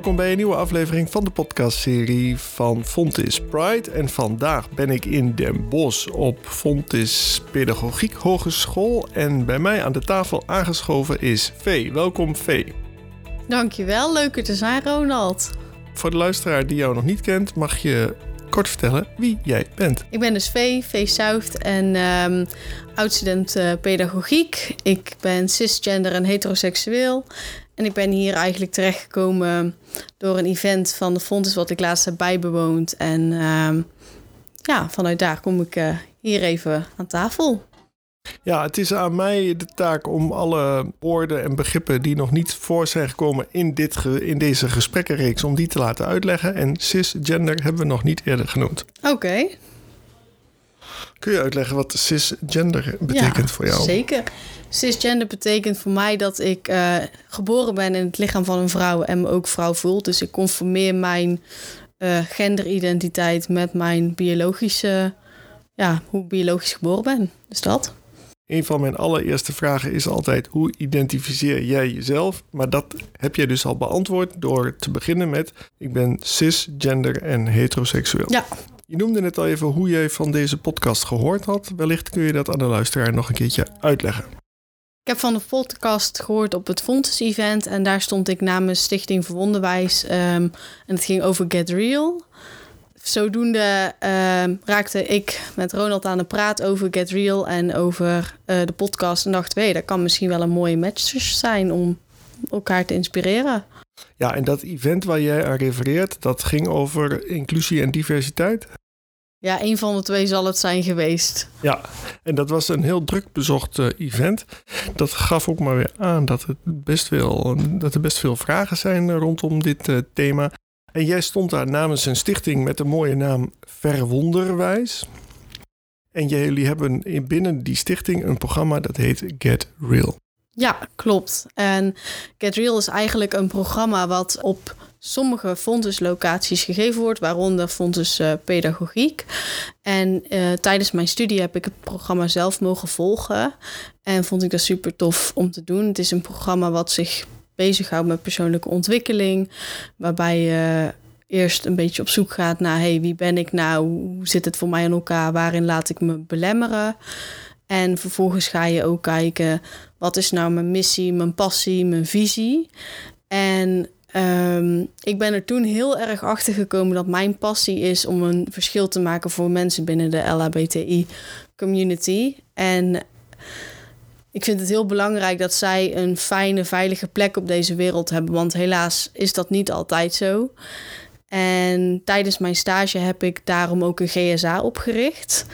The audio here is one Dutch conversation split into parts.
Welkom bij een nieuwe aflevering van de podcastserie van Fontis Pride. En vandaag ben ik in Den Bosch op Fontis Pedagogiek Hogeschool. En bij mij aan de tafel aangeschoven is Vee. Welkom Vee. Dankjewel, leuker te zijn Ronald. Voor de luisteraar die jou nog niet kent, mag je kort vertellen wie jij bent. Ik ben dus Vee, Vee South en um, oud-student uh, pedagogiek. Ik ben cisgender en heteroseksueel. En ik ben hier eigenlijk terechtgekomen door een event van de Fonds wat ik laatst heb bijbewoond. En uh, ja, vanuit daar kom ik uh, hier even aan tafel. Ja, het is aan mij de taak om alle woorden en begrippen die nog niet voor zijn gekomen in, dit ge, in deze gesprekkenreeks, om die te laten uitleggen. En cisgender hebben we nog niet eerder genoemd. Oké. Okay. Kun je uitleggen wat cisgender betekent ja, voor jou? Zeker. Cisgender betekent voor mij dat ik uh, geboren ben in het lichaam van een vrouw en me ook vrouw voel. Dus ik conformeer mijn uh, genderidentiteit met mijn biologische, ja, hoe ik biologisch geboren ben. Dus dat. Een van mijn allereerste vragen is altijd: hoe identificeer jij jezelf? Maar dat heb jij dus al beantwoord door te beginnen met: ik ben cisgender en heteroseksueel. Ja. Je noemde net al even hoe jij van deze podcast gehoord had. Wellicht kun je dat aan de luisteraar nog een keertje uitleggen. Ik heb van de podcast gehoord op het Fontes-event en daar stond ik namens Stichting voor Wonderwijs um, en het ging over Get Real. Zodoende uh, raakte ik met Ronald aan de praat over Get Real en over uh, de podcast en dacht, hé, dat kan misschien wel een mooie match zijn om elkaar te inspireren. Ja, en dat event waar jij aan refereert, dat ging over inclusie en diversiteit? Ja, een van de twee zal het zijn geweest. Ja, en dat was een heel druk bezocht uh, event. Dat gaf ook maar weer aan dat, het best wel, dat er best veel vragen zijn rondom dit uh, thema. En jij stond daar namens een stichting met de mooie naam Verwonderwijs. En jullie hebben binnen die stichting een programma dat heet Get Real. Ja, klopt. En Get Real is eigenlijk een programma wat op sommige fonduslocaties gegeven wordt, waaronder Fonds uh, Pedagogiek. En uh, tijdens mijn studie heb ik het programma zelf mogen volgen. En vond ik dat super tof om te doen. Het is een programma wat zich bezighoudt met persoonlijke ontwikkeling, waarbij je eerst een beetje op zoek gaat naar hey, wie ben ik nou, hoe zit het voor mij in elkaar, waarin laat ik me belemmeren. En vervolgens ga je ook kijken, wat is nou mijn missie, mijn passie, mijn visie. En um, ik ben er toen heel erg achter gekomen dat mijn passie is om een verschil te maken voor mensen binnen de LHBTI community. En ik vind het heel belangrijk dat zij een fijne, veilige plek op deze wereld hebben. Want helaas is dat niet altijd zo. En tijdens mijn stage heb ik daarom ook een GSA opgericht.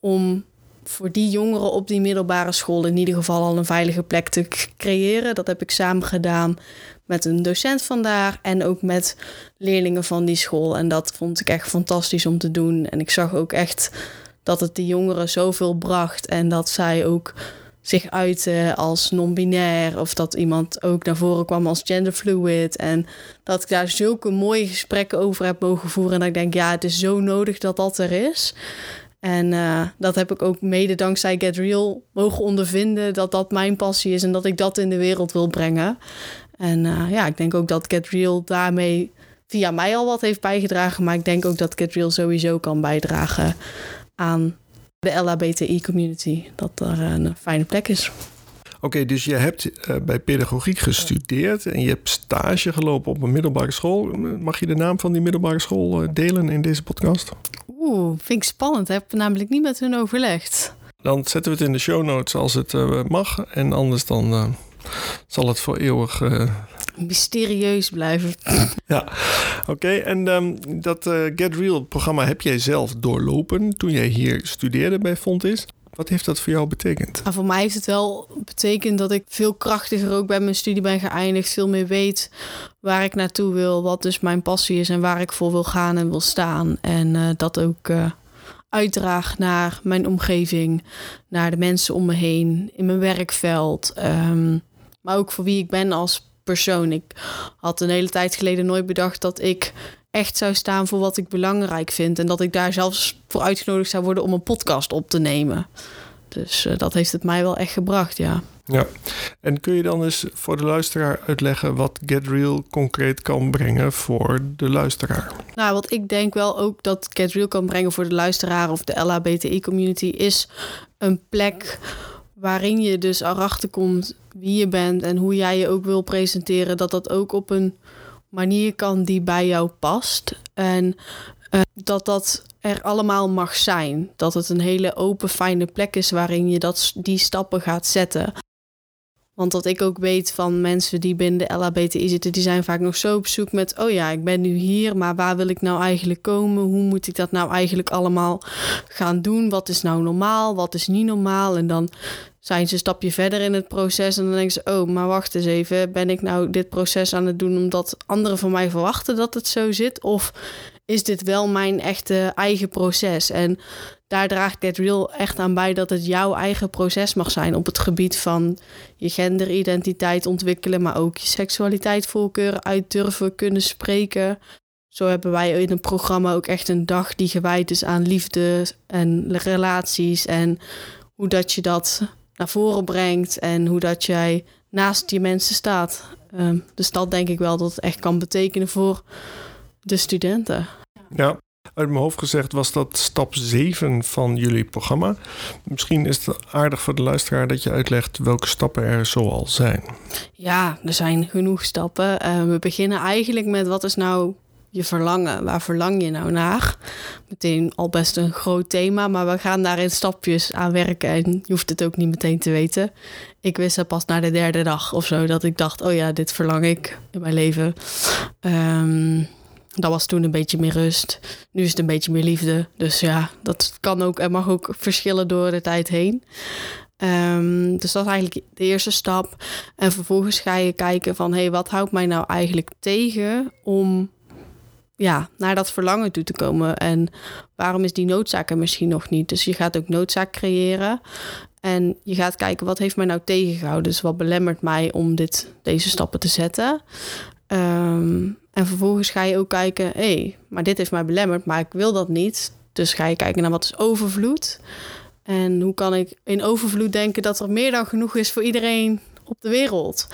Om voor die jongeren op die middelbare school in ieder geval al een veilige plek te creëren. Dat heb ik samen gedaan met een docent vandaar en ook met leerlingen van die school. En dat vond ik echt fantastisch om te doen. En ik zag ook echt dat het de jongeren zoveel bracht en dat zij ook zich uiten als non-binair of dat iemand ook naar voren kwam als genderfluid en dat ik daar zulke mooie gesprekken over heb mogen voeren en dat ik denk ja het is zo nodig dat dat er is en uh, dat heb ik ook mede dankzij Get Real mogen ondervinden dat dat mijn passie is en dat ik dat in de wereld wil brengen en uh, ja ik denk ook dat Get Real daarmee via mij al wat heeft bijgedragen maar ik denk ook dat Get Real sowieso kan bijdragen aan de LHBTI-community, dat er een fijne plek is. Oké, dus je hebt uh, bij pedagogiek gestudeerd en je hebt stage gelopen op een middelbare school. Mag je de naam van die middelbare school delen in deze podcast? Oeh, vind ik spannend. Heb ik namelijk niet met hun overlegd. Dan zetten we het in de show notes als het uh, mag. En anders dan zal het voor eeuwig mysterieus blijven. ja, oké. Okay. En um, dat Get Real programma heb jij zelf doorlopen toen jij hier studeerde bij Fontis. Wat heeft dat voor jou betekend? Nou, voor mij heeft het wel betekend dat ik veel krachtiger ook bij mijn studie ben geëindigd. Veel meer weet waar ik naartoe wil, wat dus mijn passie is en waar ik voor wil gaan en wil staan. En uh, dat ook uh, uitdraag naar mijn omgeving, naar de mensen om me heen, in mijn werkveld. Um, maar ook voor wie ik ben als persoon. Ik had een hele tijd geleden nooit bedacht dat ik echt zou staan voor wat ik belangrijk vind. En dat ik daar zelfs voor uitgenodigd zou worden om een podcast op te nemen. Dus uh, dat heeft het mij wel echt gebracht, ja. Ja, en kun je dan eens voor de luisteraar uitleggen wat Get Real concreet kan brengen voor de luisteraar? Nou, wat ik denk wel ook dat Get Real kan brengen voor de luisteraar of de LHBTI-community is een plek waarin je dus erachter komt wie je bent en hoe jij je ook wil presenteren, dat dat ook op een manier kan die bij jou past. En uh, dat dat er allemaal mag zijn. Dat het een hele open, fijne plek is waarin je dat, die stappen gaat zetten. Want wat ik ook weet van mensen die binnen de LHBTI zitten, die zijn vaak nog zo op zoek met: oh ja, ik ben nu hier, maar waar wil ik nou eigenlijk komen? Hoe moet ik dat nou eigenlijk allemaal gaan doen? Wat is nou normaal? Wat is niet normaal? En dan zijn ze een stapje verder in het proces en dan denken ze: oh, maar wacht eens even, ben ik nou dit proces aan het doen omdat anderen van mij verwachten dat het zo zit? Of is dit wel mijn echte eigen proces? En daar draagt Get Real echt aan bij dat het jouw eigen proces mag zijn op het gebied van je genderidentiteit ontwikkelen, maar ook je seksualiteit, voorkeur uit durven kunnen spreken. Zo hebben wij in het programma ook echt een dag die gewijd is aan liefde en relaties en hoe dat je dat naar voren brengt en hoe dat jij naast je mensen staat. Ehm, dus dat denk ik wel dat het echt kan betekenen voor de studenten. Ja, uit mijn hoofd gezegd was dat stap 7 van jullie programma. Misschien is het aardig voor de luisteraar dat je uitlegt welke stappen er zoal zijn. Ja, er zijn genoeg stappen. Uh, we beginnen eigenlijk met wat is nou je verlangen? Waar verlang je nou naar? Meteen al best een groot thema, maar we gaan daar in stapjes aan werken en je hoeft het ook niet meteen te weten. Ik wist het pas na de derde dag of zo dat ik dacht: oh ja, dit verlang ik in mijn leven. Um, dat was toen een beetje meer rust. Nu is het een beetje meer liefde. Dus ja, dat kan ook en mag ook verschillen door de tijd heen. Um, dus dat is eigenlijk de eerste stap. En vervolgens ga je kijken van... hé, hey, wat houdt mij nou eigenlijk tegen om ja, naar dat verlangen toe te komen? En waarom is die noodzaak er misschien nog niet? Dus je gaat ook noodzaak creëren. En je gaat kijken, wat heeft mij nou tegengehouden? Dus wat belemmert mij om dit, deze stappen te zetten? Um, en vervolgens ga je ook kijken, hé, hey, maar dit heeft mij belemmerd, maar ik wil dat niet. Dus ga je kijken naar wat is overvloed. En hoe kan ik in overvloed denken dat er meer dan genoeg is voor iedereen op de wereld.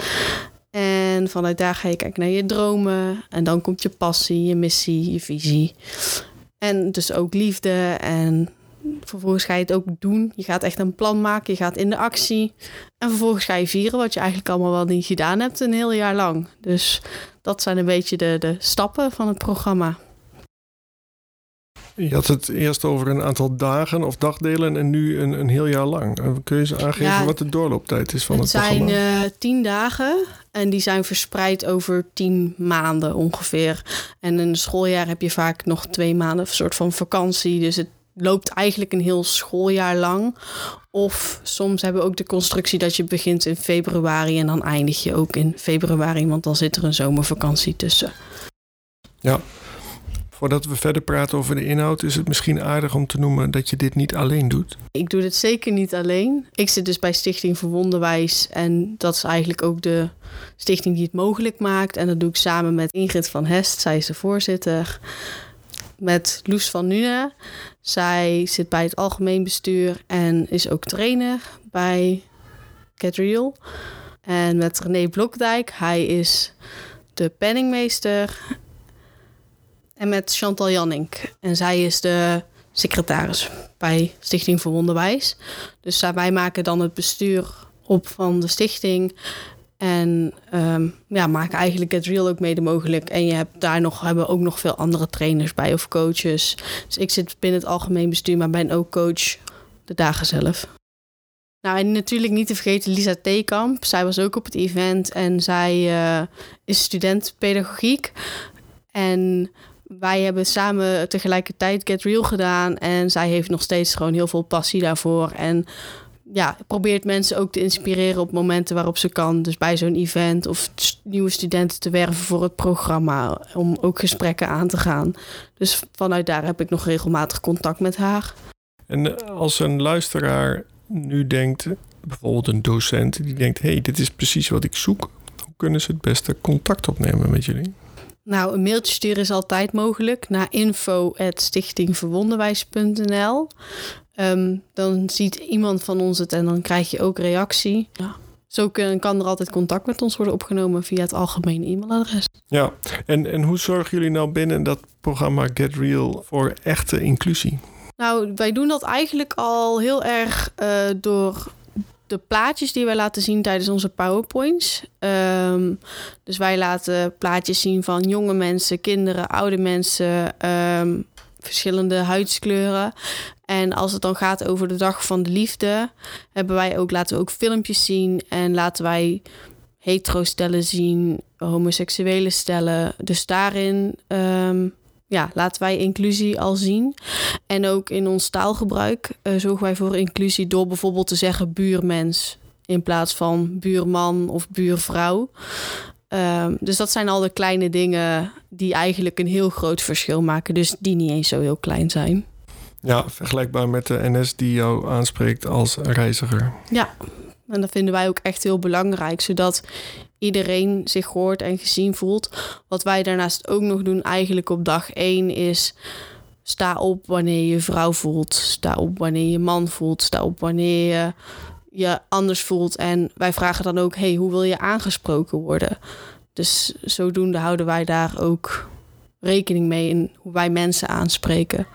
En vanuit daar ga je kijken naar je dromen. En dan komt je passie, je missie, je visie. En dus ook liefde. En vervolgens ga je het ook doen. Je gaat echt een plan maken. Je gaat in de actie. En vervolgens ga je vieren wat je eigenlijk allemaal wel niet gedaan hebt een heel jaar lang. Dus dat zijn een beetje de, de stappen van het programma. Je had het eerst over een aantal dagen of dagdelen en nu een, een heel jaar lang. Eh, kun je eens aangeven wat de doorlooptijd is van het, het programma? Het zijn uh, tien dagen en die zijn verspreid over tien maanden ongeveer. En in een schooljaar heb je vaak nog twee maanden een soort van vakantie. Dus het loopt eigenlijk een heel schooljaar lang. Of soms hebben we ook de constructie dat je begint in februari en dan eindig je ook in februari, want dan zit er een zomervakantie tussen. Ja, voordat we verder praten over de inhoud, is het misschien aardig om te noemen dat je dit niet alleen doet. Ik doe dit zeker niet alleen. Ik zit dus bij Stichting Verwonderwijs en dat is eigenlijk ook de stichting die het mogelijk maakt. En dat doe ik samen met Ingrid van Hest, zij is de voorzitter met Loes van Nune. Zij zit bij het algemeen bestuur en is ook trainer bij Real. En met René Blokdijk, hij is de penningmeester. En met Chantal Jannink. En zij is de secretaris bij Stichting voor Wonderwijs. Dus wij maken dan het bestuur op van de stichting. En um, ja, maken eigenlijk het real ook mede mogelijk. En je hebt daar nog, hebben ook nog veel andere trainers bij of coaches. Dus ik zit binnen het algemeen bestuur, maar ben ook coach de dagen zelf. Nou, en natuurlijk niet te vergeten Lisa Theekamp. Zij was ook op het event en zij uh, is student pedagogiek. En wij hebben samen tegelijkertijd Get Real gedaan. En zij heeft nog steeds gewoon heel veel passie daarvoor. En ja, probeert mensen ook te inspireren op momenten waarop ze kan. Dus bij zo'n event of nieuwe studenten te werven voor het programma. Om ook gesprekken aan te gaan. Dus vanuit daar heb ik nog regelmatig contact met haar. En als een luisteraar nu denkt, bijvoorbeeld een docent, die denkt: hé, hey, dit is precies wat ik zoek. Hoe kunnen ze het beste contact opnemen met jullie? Nou, een mailtje sturen is altijd mogelijk naar info.stichtingverwonderwijs.nl. Ehm, dan ziet iemand van ons het en dan krijg je ook reactie. Ja. Zo kan, kan er altijd contact met ons worden opgenomen via het algemene e-mailadres. Ja, en, en hoe zorgen jullie nou binnen dat programma Get Real voor echte inclusie? Nou, wij doen dat eigenlijk al heel erg uh, door de plaatjes die wij laten zien tijdens onze PowerPoints. Um, dus wij laten plaatjes zien van jonge mensen, kinderen, oude mensen, um, verschillende huidskleuren. En als het dan gaat over de dag van de liefde, hebben wij ook, laten we ook filmpjes zien en laten wij hetero stellen zien, homoseksuele stellen. Dus daarin um, ja, laten wij inclusie al zien. En ook in ons taalgebruik uh, zorgen wij voor inclusie door bijvoorbeeld te zeggen buurmens in plaats van buurman of buurvrouw. Um, dus dat zijn al de kleine dingen die eigenlijk een heel groot verschil maken. Dus die niet eens zo heel klein zijn. Ja, vergelijkbaar met de NS die jou aanspreekt als reiziger. Ja, en dat vinden wij ook echt heel belangrijk, zodat iedereen zich gehoord en gezien voelt. Wat wij daarnaast ook nog doen, eigenlijk op dag één, is sta op wanneer je vrouw voelt. Sta op wanneer je man voelt. Sta op wanneer je je anders voelt. En wij vragen dan ook: hey, hoe wil je aangesproken worden? Dus zodoende houden wij daar ook rekening mee in hoe wij mensen aanspreken.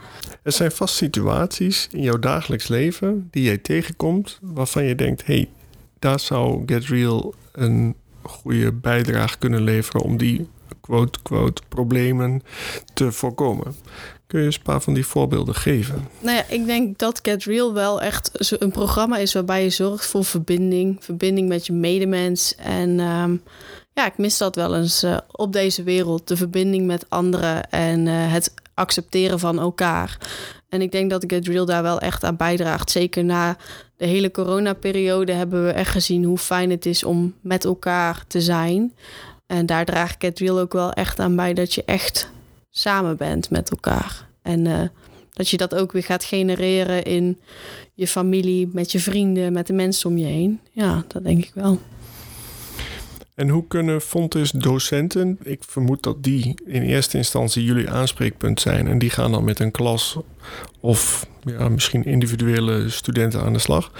Er zijn vast situaties in jouw dagelijks leven die jij tegenkomt waarvan je denkt: hey, daar zou Get Real een goede bijdrage kunnen leveren om die quote, quote, problemen te voorkomen. Kun je eens een paar van die voorbeelden geven? Nou ja, ik denk dat Get Real wel echt een programma is waarbij je zorgt voor verbinding. Verbinding met je medemens. En um, ja, ik mis dat wel eens uh, op deze wereld. De verbinding met anderen en uh, het accepteren van elkaar. En ik denk dat Get Real daar wel echt aan bijdraagt. Zeker na de hele coronaperiode hebben we echt gezien hoe fijn het is om met elkaar te zijn. En daar draagt Get Real ook wel echt aan bij dat je echt samen bent met elkaar. En uh, dat je dat ook weer gaat genereren in je familie, met je vrienden, met de mensen om je heen. Ja, dat denk ik wel. En hoe kunnen Fontes docenten, ik vermoed dat die in eerste instantie jullie aanspreekpunt zijn en die gaan dan met een klas of ja, misschien individuele studenten aan de slag.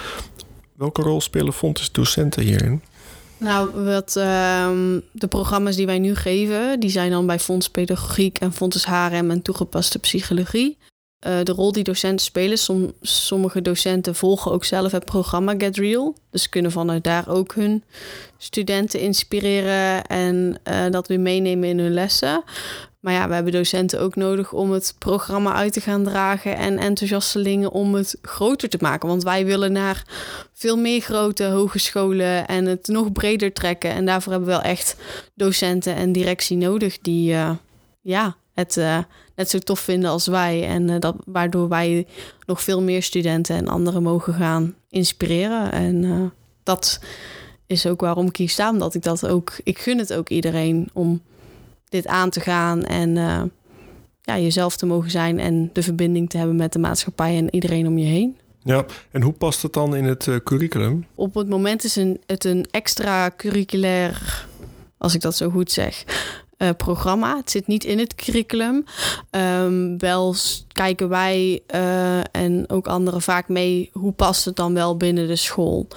Welke rol spelen Fontes docenten hierin? Nou, wat, um, de programma's die wij nu geven, die zijn dan bij Fonds Pedagogiek en Fontes HRM en toegepaste psychologie. Uh, de rol die docenten spelen, som, sommige docenten volgen ook zelf het programma Get Real. Dus kunnen vanuit daar ook hun studenten inspireren en uh, dat weer meenemen in hun lessen. Maar ja, we hebben docenten ook nodig om het programma uit te gaan dragen en enthousiastelingen om het groter te maken. Want wij willen naar veel meer grote hogescholen en het nog breder trekken. En daarvoor hebben we wel echt docenten en directie nodig die uh, ja, het uh, net zo tof vinden als wij. En uh, dat, waardoor wij nog veel meer studenten en anderen mogen gaan inspireren. En dat is ook waarom ik hier sta, omdat ik dat ook, ik gun het ook iedereen om dit aan te gaan en ja, jezelf te mogen zijn en de verbinding te hebben met de maatschappij en iedereen om je heen. Ja, en hoe past het dan in het curriculum? Op het moment is een, het een extra curriculair, als ik dat zo goed zeg, uh, programma. Het zit niet in het curriculum. Um, wel kijken wij uh, en ook anderen vaak mee hoe past het dan wel binnen de school.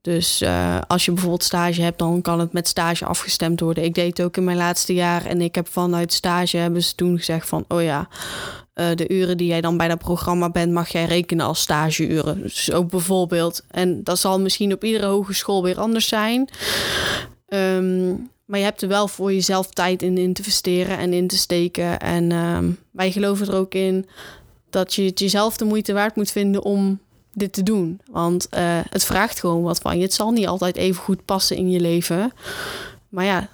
Dus uh, als je bijvoorbeeld stage hebt, dan kan het met stage afgestemd worden. Ik deed het ook in mijn laatste jaar en ik heb vanuit stage hebben ze toen gezegd van, oh ja, de uren die jij dan bij dat programma bent, mag jij rekenen als stageuren. Dus ook bijvoorbeeld, en dat zal misschien op iedere hogeschool weer anders zijn. Um, maar je hebt er wel voor jezelf tijd in, in te investeren en in te steken. En um, wij geloven er ook in dat je het jezelf de moeite waard moet vinden om dit te doen. Want uh, het vraagt gewoon wat van je. Het zal niet altijd even goed passen in je leven. Maar ja,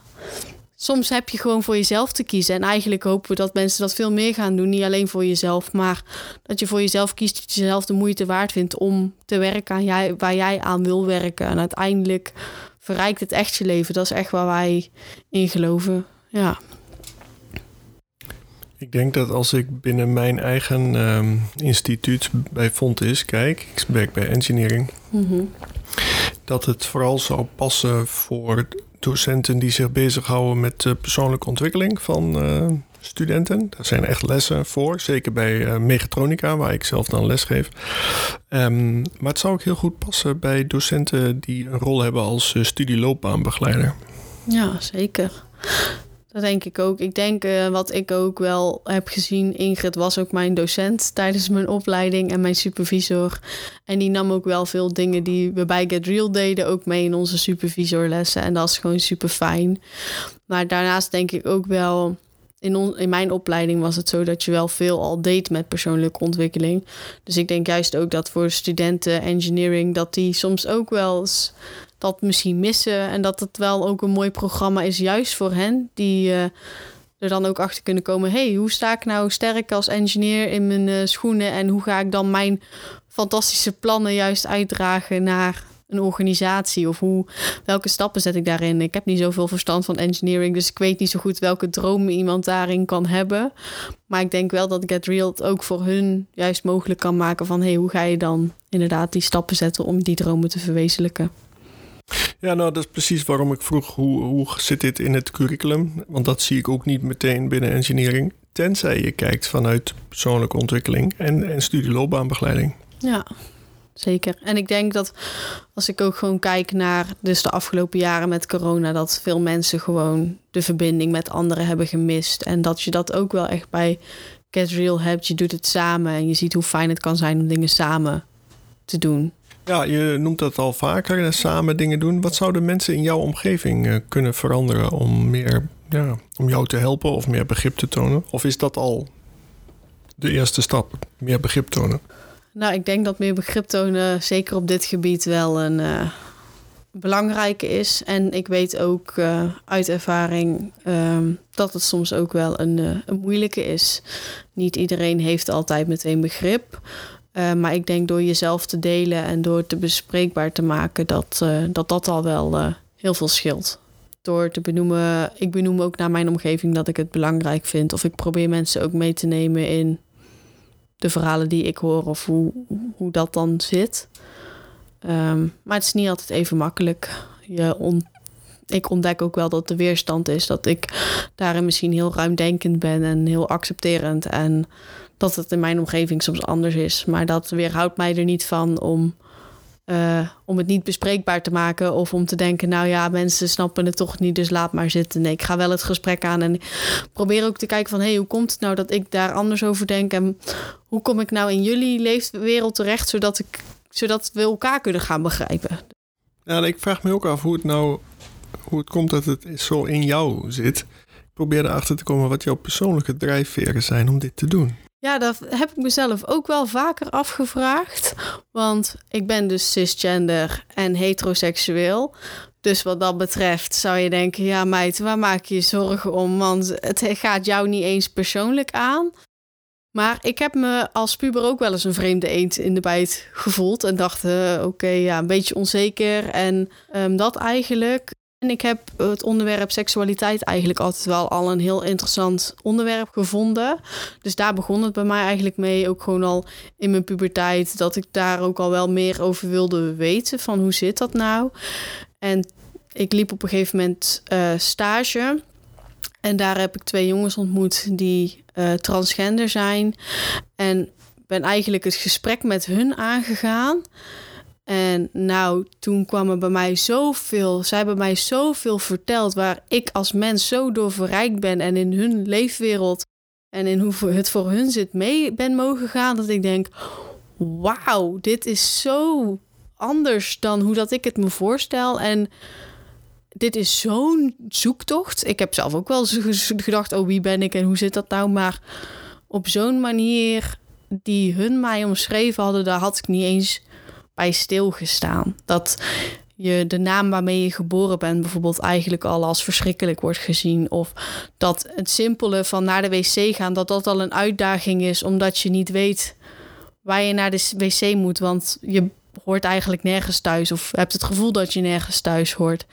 soms heb je gewoon voor jezelf te kiezen. En eigenlijk hopen we dat mensen dat veel meer gaan doen. Niet alleen voor jezelf, maar dat je voor jezelf kiest. Dat je jezelf de moeite waard vindt om te werken aan jij, waar jij aan wil werken. En uiteindelijk verrijkt het echt je leven. Dat is echt waar wij in geloven. Ja. Ik denk dat als ik binnen mijn eigen um, instituut bij Fontis kijk, ik werk bij engineering, mm -hmm. dat het vooral zou passen voor docenten die zich bezighouden met de persoonlijke ontwikkeling van, uh, studenten. Daar zijn echt lessen voor. Zeker bij uh, mechatronica, waar ik zelf dan les geef. Um, maar het zou ook heel goed passen bij docenten die een rol hebben als uh, studieloopbaanbegeleider. Ja, zeker. Dat denk ik ook. Ik denk uh, wat ik ook wel heb gezien. Ingrid was ook mijn docent tijdens mijn opleiding en mijn supervisor. En die nam ook wel veel dingen die we bij Get Real deden ook mee in onze supervisorlessen. En dat is gewoon super fijn. Maar daarnaast denk ik ook wel. In, on, in mijn opleiding was het zo dat je wel veel al deed met persoonlijke ontwikkeling. Dus ik denk juist ook dat voor studenten engineering dat die soms ook wel eens dat misschien missen. En dat het wel ook een mooi programma is, juist voor hen. Die uh, er dan ook achter kunnen komen. hey, hoe sta ik nou sterk als engineer in mijn uh, schoenen? En hoe ga ik dan mijn fantastische plannen juist uitdragen naar een organisatie? Of hoe, welke stappen zet ik daarin? Ik heb niet zoveel verstand van engineering, dus ik weet niet zo goed welke dromen iemand daarin kan hebben. Maar ik denk wel dat Get Real het ook voor hun juist mogelijk kan maken van hey, hoe ga je dan inderdaad die stappen zetten om die dromen te verwezenlijken? Ja, nou, dat is precies waarom ik vroeg hoe, hoe zit dit in het curriculum? Want dat zie ik ook niet meteen binnen engineering. Tenzij je kijkt vanuit persoonlijke ontwikkeling en, en studieloopbaanbegeleiding. Ja, zeker. En ik denk dat als ik ook gewoon kijk naar dus de afgelopen jaren met corona, dat veel mensen gewoon de verbinding met anderen hebben gemist. En dat je dat ook wel echt bij Get Real hebt. Je doet het samen en je ziet hoe fijn het kan zijn om dingen samen te doen. Ja, je noemt dat al vaker, samen dingen doen. Wat zouden mensen in jouw omgeving eh, kunnen veranderen om meer, ja, om jou te helpen of meer begrip te tonen? Of is dat al de eerste stap, meer begrip tonen? Nou, ik denk dat meer begrip tonen, zeker op dit gebied, wel een uh, belangrijke is. En ik weet ook uh, uit ervaring uh, dat het soms ook wel een, een moeilijke is. Niet iedereen heeft altijd meteen begrip. Maar ik denk door jezelf te delen en door het te bespreekbaar te maken, dat dat, dat al wel heel veel scheelt. Door te benoemen, ik benoem ook naar mijn omgeving dat ik het belangrijk vind. Of ik probeer mensen ook mee te nemen in de verhalen die ik hoor of hoe, hoe dat dan zit. Um, maar het is niet altijd even makkelijk. Je ik ontdek ook wel dat de weerstand is. Dat ik daarin misschien heel ruimdenkend ben en heel accepterend. En dat het in mijn omgeving soms anders is. Maar dat weerhoudt mij er niet van om, uh, om het niet bespreekbaar te maken. Of om te denken, nou ja, mensen snappen het toch niet, dus laat maar zitten. Nee, ik ga wel het gesprek aan en probeer ook te kijken van... hé, hey, hoe komt het nou dat ik daar anders over denk? En hoe kom ik nou in jullie leefwereld terecht... zodat, ik, zodat we elkaar kunnen gaan begrijpen? Ja, ik vraag me ook af hoe het nou... hoe het komt dat het zo in jou zit... Ik probeer erachter te komen wat jouw persoonlijke drijfveren zijn om dit te doen. Ja, dat heb ik mezelf ook wel vaker afgevraagd. Want ik ben dus cisgender en heteroseksueel. Dus wat dat betreft zou je denken: ja, meid, waar maak je je zorgen om? Want het gaat jou niet eens persoonlijk aan. Maar ik heb me als puber ook wel eens een vreemde eend in de bijt gevoeld. En dacht: uh, oké, ja, een beetje onzeker. En um, dat eigenlijk. Ik heb het onderwerp seksualiteit eigenlijk altijd wel al een heel interessant onderwerp gevonden. Dus daar begon het bij mij eigenlijk mee. Ook gewoon al in mijn puberteit. Dat ik daar ook al wel meer over wilde weten. Van hoe zit dat nou? En ik liep op een gegeven moment uh, stage. En daar heb ik twee jongens ontmoet die uh, transgender zijn. En ben eigenlijk het gesprek met hun aangegaan. En nou, toen kwam er bij mij zoveel. Zij hebben mij zoveel verteld waar ik als mens zo door verrijkt ben en in hun leefwereld en in hoe het voor hun zit mee ben mogen gaan. Dat ik denk: wauw, dit is zo anders dan hoe dat ik het me voorstel. En dit is zo'n zoektocht. Ik heb zelf ook wel gedacht: oh, wie ben ik en hoe zit dat nou? Maar op zo'n manier die hun mij omschreven hadden, daar had ik niet eens bij stilgestaan. Dat je de naam waarmee je geboren bent bijvoorbeeld eigenlijk al als verschrikkelijk wordt gezien. Of dat het simpele van naar de wc gaan, dat dat al een uitdaging is, omdat je niet weet waar je naar de wc moet. Want je hoort eigenlijk nergens thuis of hebt het gevoel dat je nergens thuis hoort.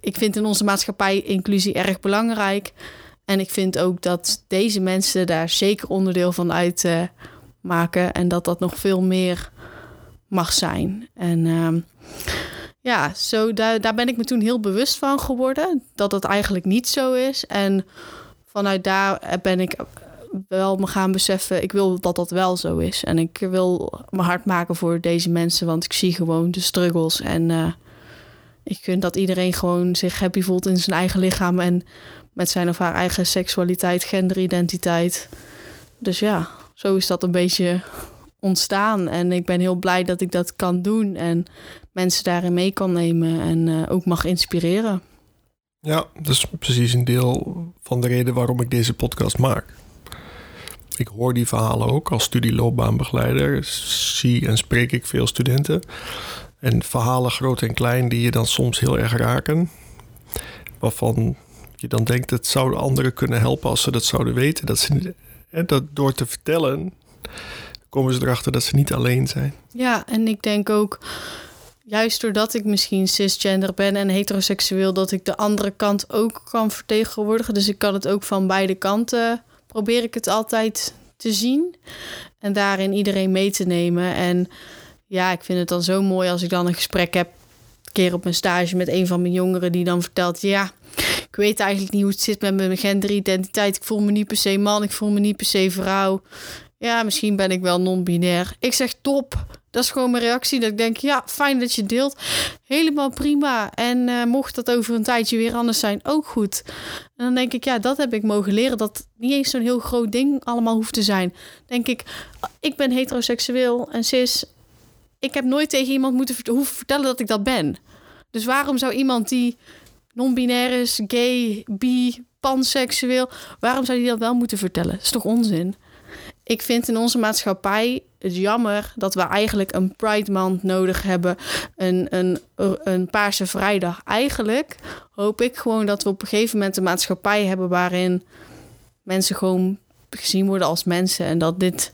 Ik vind in onze maatschappij inclusie erg belangrijk. En ik vind ook dat deze mensen daar zeker onderdeel van uitmaken. Maken en dat dat nog veel meer mag zijn. En uh, ja, zo daar, daar ben ik me toen heel bewust van geworden. Dat dat eigenlijk niet zo is. En vanuit daar ben ik wel me gaan beseffen, ik wil dat dat wel zo is. En ik wil me hard maken voor deze mensen, want ik zie gewoon de struggles. En uh, ik vind dat iedereen gewoon zich happy voelt in zijn eigen lichaam en met zijn of haar eigen seksualiteit, genderidentiteit. Dus ja, zo is dat een beetje ontstaan. En ik ben heel blij dat ik dat kan doen en mensen daarin mee kan nemen en uh, ook mag inspireren. Ja, dat is precies een deel van de reden waarom ik deze podcast maak. Ik hoor die verhalen ook als studieloopbaanbegeleider. Zie en spreek ik veel studenten. En verhalen groot en klein die je dan soms heel erg raken. Waarvan je dan denkt, het zouden anderen kunnen helpen als ze dat zouden weten. Dat ze, en dat door te vertellen, komen ze erachter dat ze niet alleen zijn. Ja, en ik denk ook, juist doordat ik misschien cisgender ben en heteroseksueel, dat ik de andere kant ook kan vertegenwoordigen. Dus ik kan het ook van beide kanten probeer ik het altijd te zien en daarin iedereen mee te nemen. En ja, ik vind het dan zo mooi als ik dan een gesprek heb, keer op mijn stage met een van mijn jongeren, die dan vertelt: Ja, ik weet eigenlijk niet hoe het zit met mijn genderidentiteit. Ik voel me niet per se man, ik voel me niet per se vrouw. Ja, misschien ben ik wel non-binair. Ik zeg top. Dat is gewoon mijn reactie. Dat ik denk, ja, fijn dat je deelt. Helemaal prima. En uh, mocht dat over een tijdje weer anders zijn, ook goed. En dan denk ik, ja, dat heb ik mogen leren. Dat niet eens zo'n heel groot ding allemaal hoeft te zijn. Denk ik, ik ben heteroseksueel en cis. Ik heb nooit tegen iemand moeten hoeven vertellen dat ik dat ben. Dus waarom zou iemand die non-binair is, gay, bi, panseksueel, waarom zou die dat wel moeten vertellen? Dat is toch onzin? Ik vind in onze maatschappij het jammer dat we eigenlijk een Pride Month nodig hebben. Een, een, een Paarse Vrijdag. Eigenlijk hoop ik gewoon dat we op een gegeven moment een maatschappij hebben waarin mensen gewoon gezien worden als mensen. En dat dit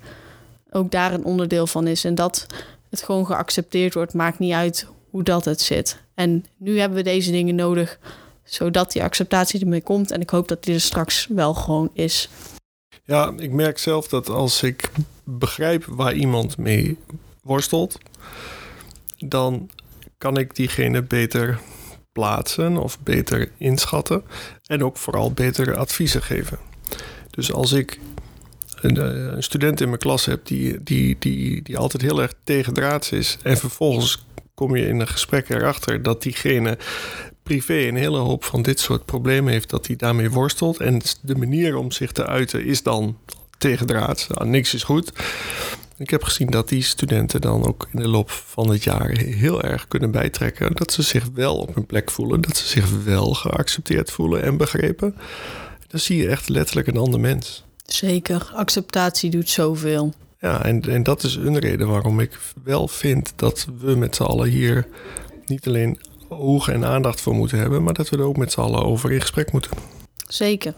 ook daar een onderdeel van is. En dat het gewoon geaccepteerd wordt. Maakt niet uit hoe dat het zit. En nu hebben we deze dingen nodig, zodat die acceptatie ermee komt. En ik hoop dat die er straks wel gewoon is. Ja, ik merk zelf dat als ik begrijp waar iemand mee worstelt, dan kan ik diegene beter plaatsen of beter inschatten en ook vooral betere adviezen geven. Dus als ik een, eh, student in mijn klas heb die, die, die, die altijd heel erg tegendraads is en vervolgens kom je in een gesprek erachter dat diegene privé een hele hoop van dit soort problemen heeft, dat hij daarmee worstelt. En de manier om zich te uiten is dan tegendraad. Nou, niks is goed. Ik heb gezien dat die studenten dan ook in de loop van het jaar heel erg kunnen bijtrekken. Dat ze zich wel op hun plek voelen. Dat ze zich wel geaccepteerd voelen en begrepen. Dan zie je echt letterlijk een ander mens. Zeker, acceptatie doet zoveel. Ja, en, en dat is een reden waarom ik wel vind dat we met z'n allen hier niet alleen oog en aandacht voor moeten hebben, maar dat we er ook met z'n allen over in gesprek moeten. Zeker.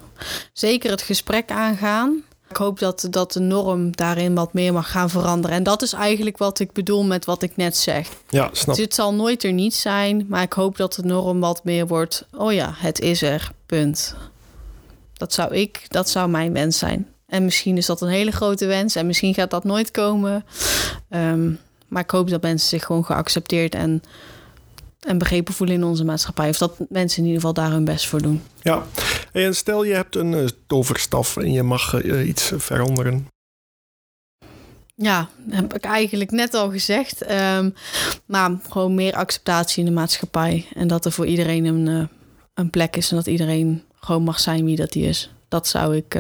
Zeker het gesprek aangaan. Ik hoop dat, dat de norm daarin wat meer mag gaan veranderen. En dat is eigenlijk wat ik bedoel met wat ik net zeg. Ja, snap. Dit zal nooit er niet zijn, maar ik hoop dat de norm wat meer wordt. Oh ja, het is er. Punt. Dat zou ik, dat zou mijn wens zijn. En misschien is dat een hele grote wens en misschien gaat dat nooit komen. Ehm, maar ik hoop dat mensen zich gewoon geaccepteerd en en begrepen voelen in onze maatschappij. Of dat mensen in ieder geval daar hun best voor doen. Ja, en stel je hebt een uh, toverstaf en je mag uh, iets veranderen. Ja, heb ik eigenlijk net al gezegd. Um, maar gewoon meer acceptatie in de maatschappij. En dat er voor iedereen een, uh, een plek is. En dat iedereen gewoon mag zijn wie dat hij is. Dat zou ik,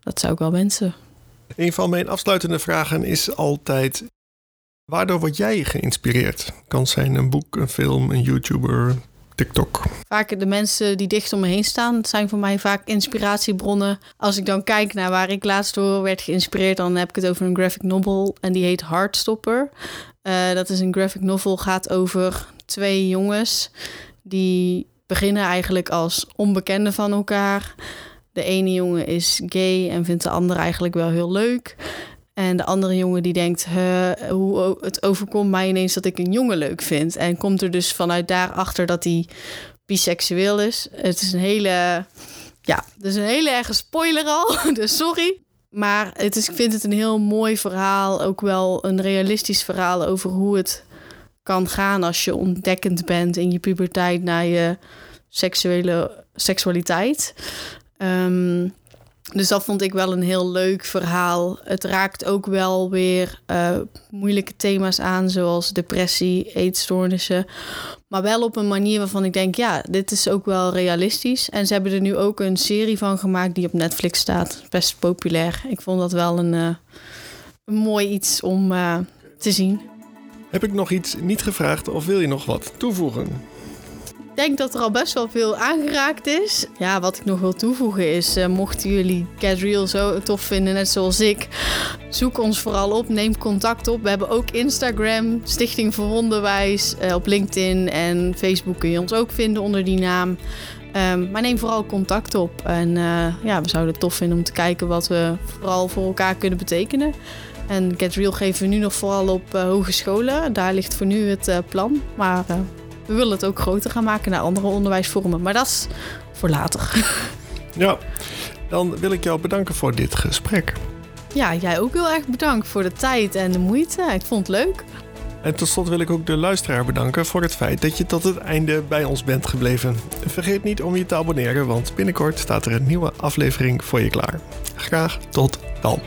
dat zou ik wel wensen. Een van mijn afsluitende vragen is altijd: Waardoor word jij geïnspireerd? Kan zijn een boek, een film, een YouTuber, TikTok. Vaak de mensen die dicht om me heen staan, zijn voor mij vaak inspiratiebronnen. Als ik dan kijk naar waar ik laatst door werd geïnspireerd, dan heb ik het over een graphic novel en die heet Heartstopper. Uh, dat is een graphic novel, gaat over twee jongens die beginnen eigenlijk als onbekenden van elkaar. De ene jongen is gay en vindt de andere eigenlijk wel heel leuk. En de andere jongen die denkt, hoe het overkomt mij ineens dat ik een jongen leuk vind. En komt er dus vanuit daarachter dat hij biseksueel is. Het is een hele, ja, dus een hele erge spoiler al. Dus sorry. Maar het is, ik vind het een heel mooi verhaal. Ook wel een realistisch verhaal over hoe het kan gaan als je ontdekkend bent in je puberteit naar je seksuele seksualiteit. Ehm, dus dat vond ik wel een heel leuk verhaal. Het raakt ook wel weer uh, moeilijke thema's aan, zoals depressie, eetstoornissen. Maar wel op een manier waarvan ik denk, ja, dit is ook wel realistisch. En ze hebben er nu ook een serie van gemaakt die op Netflix staat. Best populair. Ik vond dat wel een, uh, een mooi iets om uh, te zien. Heb ik nog iets niet gevraagd of wil je nog wat toevoegen? Denk dat er al best wel veel aangeraakt is. Ja, wat ik nog wil toevoegen is, uh, mochten jullie Cadreal zo tof vinden, net zoals ik, zoek ons vooral op, neem contact op. We hebben ook Instagram, Stichting voor Onderwijs, uh, op LinkedIn en Facebook kun je ons ook vinden onder die naam. Um, maar neem vooral contact op. En uh, ja, we zouden het tof vinden om te kijken wat we vooral voor elkaar kunnen betekenen. En Get Real geven we nu nog vooral op uh, hogescholen. Daar ligt voor nu het plan. Maar we willen het ook groter gaan maken naar andere onderwijsvormen. Maar dat is voor later. Ja, dan wil ik jou bedanken voor dit gesprek. Ja, jij ook heel erg bedankt voor de tijd en de moeite. Ik vond het leuk. En tot slot wil ik ook de luisteraar bedanken voor het feit dat je tot het einde bij ons bent gebleven. Vergeet niet om je te abonneren, want binnenkort staat er een nieuwe aflevering voor je klaar. Graag tot dan.